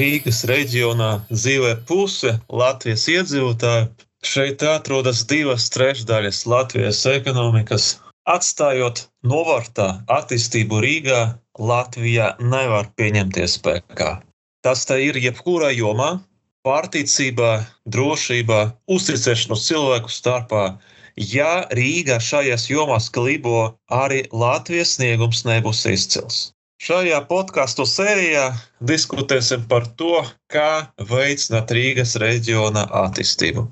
Rīgas reģionā dzīvo puse Latvijas iedzīvotāju. Šeit atrodas divas trešdaļas Latvijas ekonomikas. Atstājot novārtā attīstību Rīgā, Latvijā nevar pieņemties spēkā. Tas tā ir jebkurā jomā, pārticībā, drošībā, uzticēšanos cilvēku starpā, Ja Rīga šajās jomās klibo, arī Latvijas sniegums nebūs izcils. Šajā podkāstu sērijā diskutēsim par to, kā veicināt Rīgas reģiona attīstību.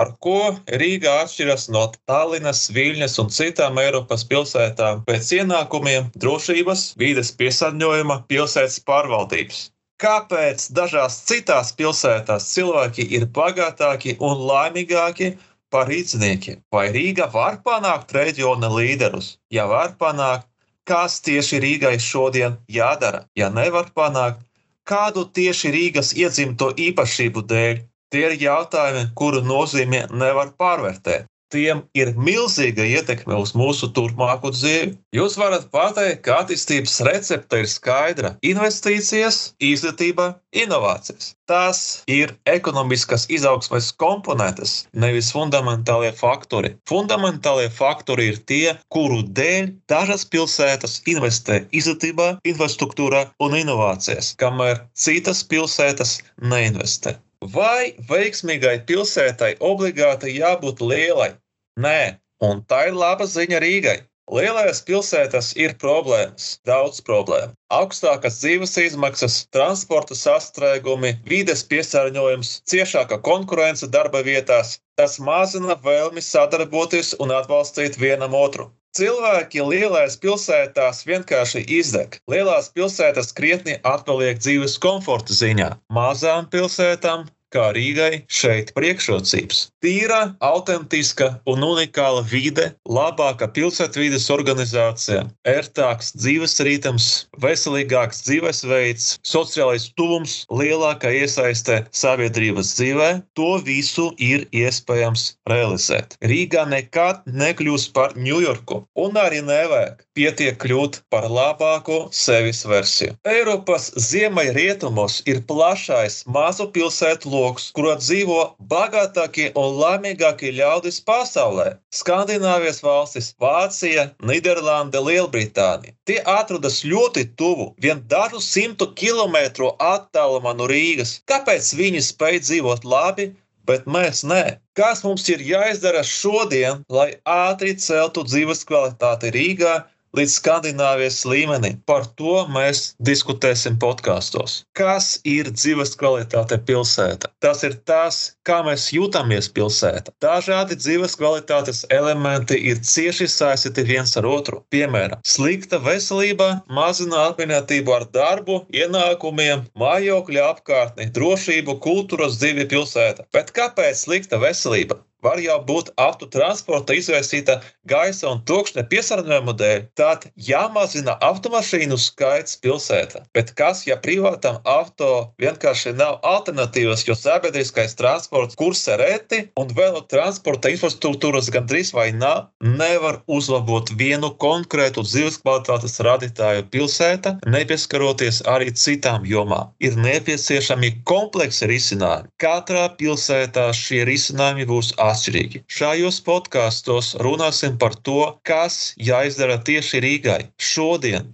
Ar ko Rīga atšķiras no Tallinas, Viļņas un citām Eiropas pilsētām pēc ienākumiem, drošības, vides piesārņojuma, pilsētas pārvaldības. Kāpēc dažās citās pilsētās cilvēki ir bagātāki un laimīgāki par rīzniekiem. Vai Rīga var panākt reģiona līderus? Ja var panākt, kas tieši Rīgai šodien jādara? Ja nevar panākt, kādu tieši Rīgas iedzimto īpašību dēļ? Tie ir jautājumi, kuru nozīme nevar pārvērtēt tiem ir milzīga ietekme uz mūsu turpmāko dzīvi. Jūs varat pateikt, ka attīstības recepte ir skaidra - investīcijas, izglītība, inovācijas. Tas ir ekonomiskas izaugsmes komponentes, nevis fundamentālie faktori. Fundamentālie faktori ir tie, kuru dēļ dažas pilsētas investē izglītībā, infrastruktūrā un inovācijās, kamēr citas pilsētas neinvestē. Vai veiksmīgai pilsētai obligāti jābūt lielai? Nē, un tā ir laba ziņa Rīgai. Lielajās pilsētās ir problēmas, daudz problēmu. Augstākas dzīves izmaksas, transporta sastrēgumi, vides piesārņojums, ciešāka konkurence darba vietās. Tas mazina vēlmi sadarboties un atbalstīt vienam otru. Cilvēki lielās pilsētās vienkārši izdeg. Lielās pilsētas krietni atpaliek dzīves komforta ziņā. Mazām pilsētām kā Rīgai šeit priekšrocības. Tīra, autentiska un unikāla vide, labāka pilsētvidas organizācija, ērtāks dzīves ritms, veselīgāks dzīvesveids, sociālais tuvums, lielāka iesaiste sabiedrības dzīvē - to visu ir iespējams realizēt. Rīgā nekad nekļūs par Ņujorku, un arī nevajag. Pietiek kļūt par labāko sevis versiju. Eiropas ziemeļrietumos ir plašais mazu pilsētu lokus kurā dzīvo bagātākie un laimīgākie ļaudis pasaulē - Skandināvijas valstis, Vācija, Nīderlande, Lielbritānija. Tie atrodas ļoti tuvu, vien dažu simtu kilometru attālumā no Rīgas. Kāpēc viņi spēj dzīvot labi? Bet mēs nē. Kas mums ir jāizdara šodien, lai ātri celtu dzīves kvalitāti Rīgā, līdz Skandināvijas līmenim. Par to mēs diskutēsim podkāstos. Kas ir dzīves kvalitāte pilsētā? Tas ir tas, kā mēs jūtamies pilsētā. Dažādi dzīves kvalitātes elementi ir cieši saistīti viens ar otru. Piemēram, slikta veselība mazina apmierinātību ar darbu, ienākumiem, mājokļa apkārtni, drošību, kultūras dzīvi pilsētā. Bet kāpēc slikta veselība? Var jau būt autotransporta izraisīta gaisa un trokšņa piesārņojuma dēļ, tad jāmazina automašīnu skaits pilsētā. Bet kas, ja privātam auto vienkārši nav alternatīvas, jo sabiedriskais transports kursē reti un vēl transporta infrastruktūras gandrīz vai nav, nevar uzlabot vienu konkrētu dzīves kvalitātes radītāju pilsētā, nepieskaroties arī citām jomām. Ir nepieciešami kompleksi risinājumi. Katrā pilsētā šie risinājumi būs atšķirīgi atšķirīgi. Šajos podkāstos runāsim par to, kas jāizdara tieši Rīgai šodien.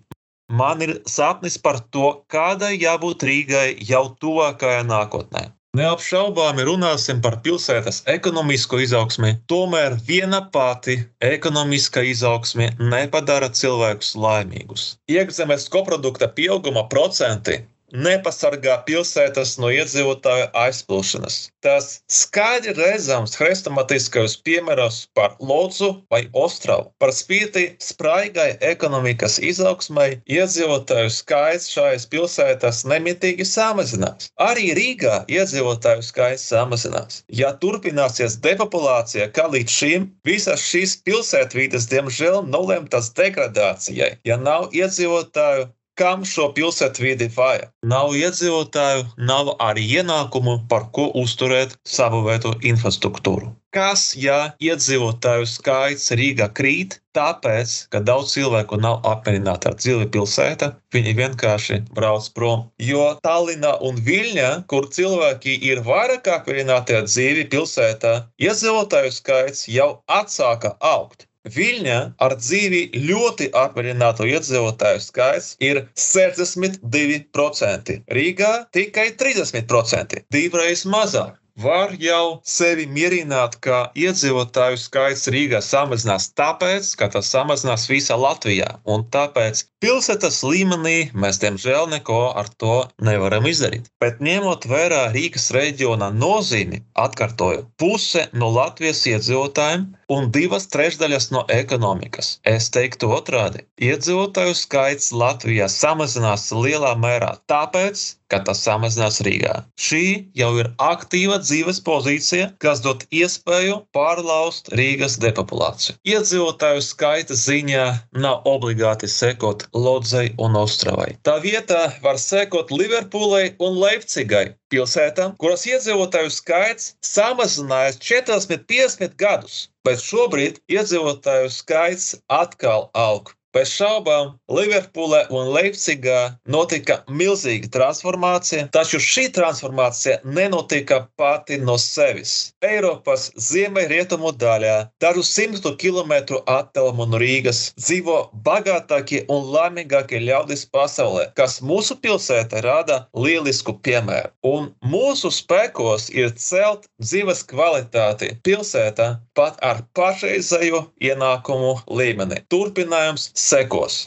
Man ir sapnis par to, kādai jābūt Rīgai jau tuvākajā nākotnē. Neapšaubāmi runāsim par pilsētas ekonomisko izaugsmi, tomēr viena pati ekonomiska izaugsme nepadara cilvēkus laimīgus. Iekšzemes koprodukta pieauguma procenti nepasargā pilsētas no iedzīvotāju aizplūšanas. Tas skaidri redzams hrestomatiskajos piemēros par Lodzu vai Ostravu. Par spīti spraigai ekonomikas izaugsmai, iedzīvotāju skaits šajās pilsētās nemitīgi samazinās. Arī Rīgā iedzīvotāju skaits samazinās. Ja turpināsies depopulācija, kā līdz šim, visas šīs pilsētvidas diemžēl nolemtas degradācijai. Ja nav iedzīvotāju, kam šo pilsētvidi vajag. Nav iedzīvotāju, nav arī ienākumu, par ko uzturēt savu vietu infrastruktūru. Kas, ja iedzīvotāju skaits Rīgā krīt, tāpēc, ka daudz cilvēku nav apmierināti ar dzīvi pilsētā, viņi vienkārši brauc prom. Jo Tallinā un Viļņā, kur cilvēki ir vairāk apmierināti ar dzīvi pilsētā, iedzīvotāju skaits jau atsāka augt. Viļņā ar dzīvi ļoti apmierinātu iedzīvotāju skaits ir 62%, Rīgā tikai 30%, divreiz mazāk var jau sevi mierināt, ka iedzīvotāju skaits Rīgā samazinās tāpēc, ka tas samazinās visā Latvijā. Un tāpēc pilsētas līmenī mēs, diemžēl, neko ar to nevaram izdarīt. Bet ņemot vērā Rīgas reģiona nozīmi, atkārtoju, puse no Latvijas iedzīvotājiem un divas trešdaļas no ekonomikas. Es teiktu otrādi. Iedzīvotāju skaits Latvijā samazinās lielā mērā tāpēc, ka tas samazinās Rīgā. Šī jau ir aktīva dzīves pozīcija, kas dod iespēju pārlauzt Rīgas depopulāciju. Iedzīvotāju skaita ziņā nav obligāti sekot Lodzei un Ostravai. Tā vietā var sekot Liverpoolai un Leipzigai, pilsētām, kuras iedzīvotāju skaits samazinājās 40-50 gadus, bet šobrīd iedzīvotāju skaits atkal aug. Bez šaubām, Liverpoolē un Leipzigā notika milzīga transformācija, taču šī transformācija nenotika pati no sevis. Eiropas ziemeļrietumu daļā, dažu simtu kilometru attālumā no Rīgas, dzīvo bagātākie un laimīgākie ļaudis pasaulē, kas mūsu pilsētā rada lielisku piemēru. Un mūsu spēkos ir celt dzīves kvalitāti pilsētā pat ar pašreizējo ienākumu līmeni. Turpinājums sekos.